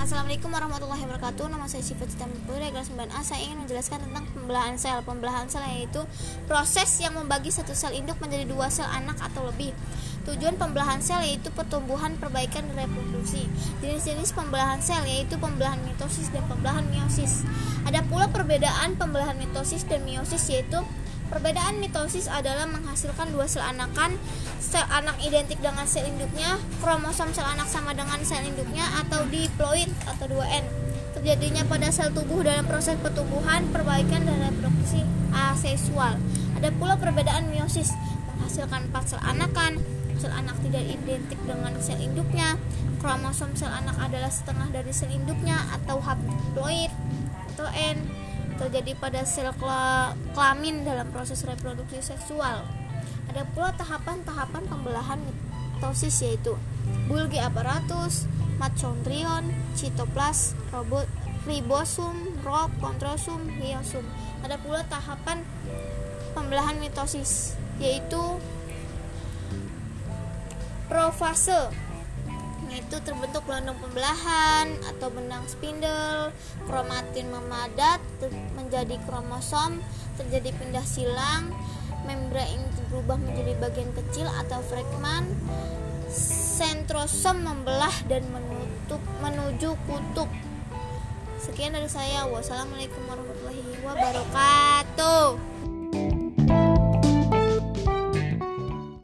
Assalamualaikum warahmatullahi wabarakatuh. Nama saya Syifa Cita Putri kelas 9A Saya ingin menjelaskan tentang pembelahan sel. Pembelahan sel yaitu proses yang membagi satu sel induk menjadi dua sel anak atau lebih. Tujuan pembelahan sel yaitu pertumbuhan, perbaikan, dan reproduksi. Jenis-jenis pembelahan sel yaitu pembelahan mitosis dan pembelahan meiosis Ada pula perbedaan pembelahan mitosis dan meiosis yaitu Perbedaan mitosis adalah menghasilkan dua sel anakan, sel anak identik dengan sel induknya, kromosom sel anak sama dengan sel induknya atau diploid atau 2N. Terjadinya pada sel tubuh dalam proses pertumbuhan, perbaikan dan reproduksi aseksual. Ada pula perbedaan meiosis, menghasilkan empat sel anakan, sel anak tidak identik dengan sel induknya, kromosom sel anak adalah setengah dari sel induknya atau haploid atau N terjadi pada sel kelamin dalam proses reproduksi seksual. Ada pula tahapan-tahapan pembelahan mitosis yaitu Golgi aparatus, mitochondrion, cytoplas, robot, ribosum, rok, kontrosum, meosum. Ada pula tahapan pembelahan mitosis yaitu profase itu terbentuk gelondong pembelahan atau benang spindle kromatin memadat menjadi kromosom terjadi pindah silang membran berubah menjadi bagian kecil atau fragmen sentrosom membelah dan menutup menuju kutub sekian dari saya. Wassalamualaikum warahmatullahi wabarakatuh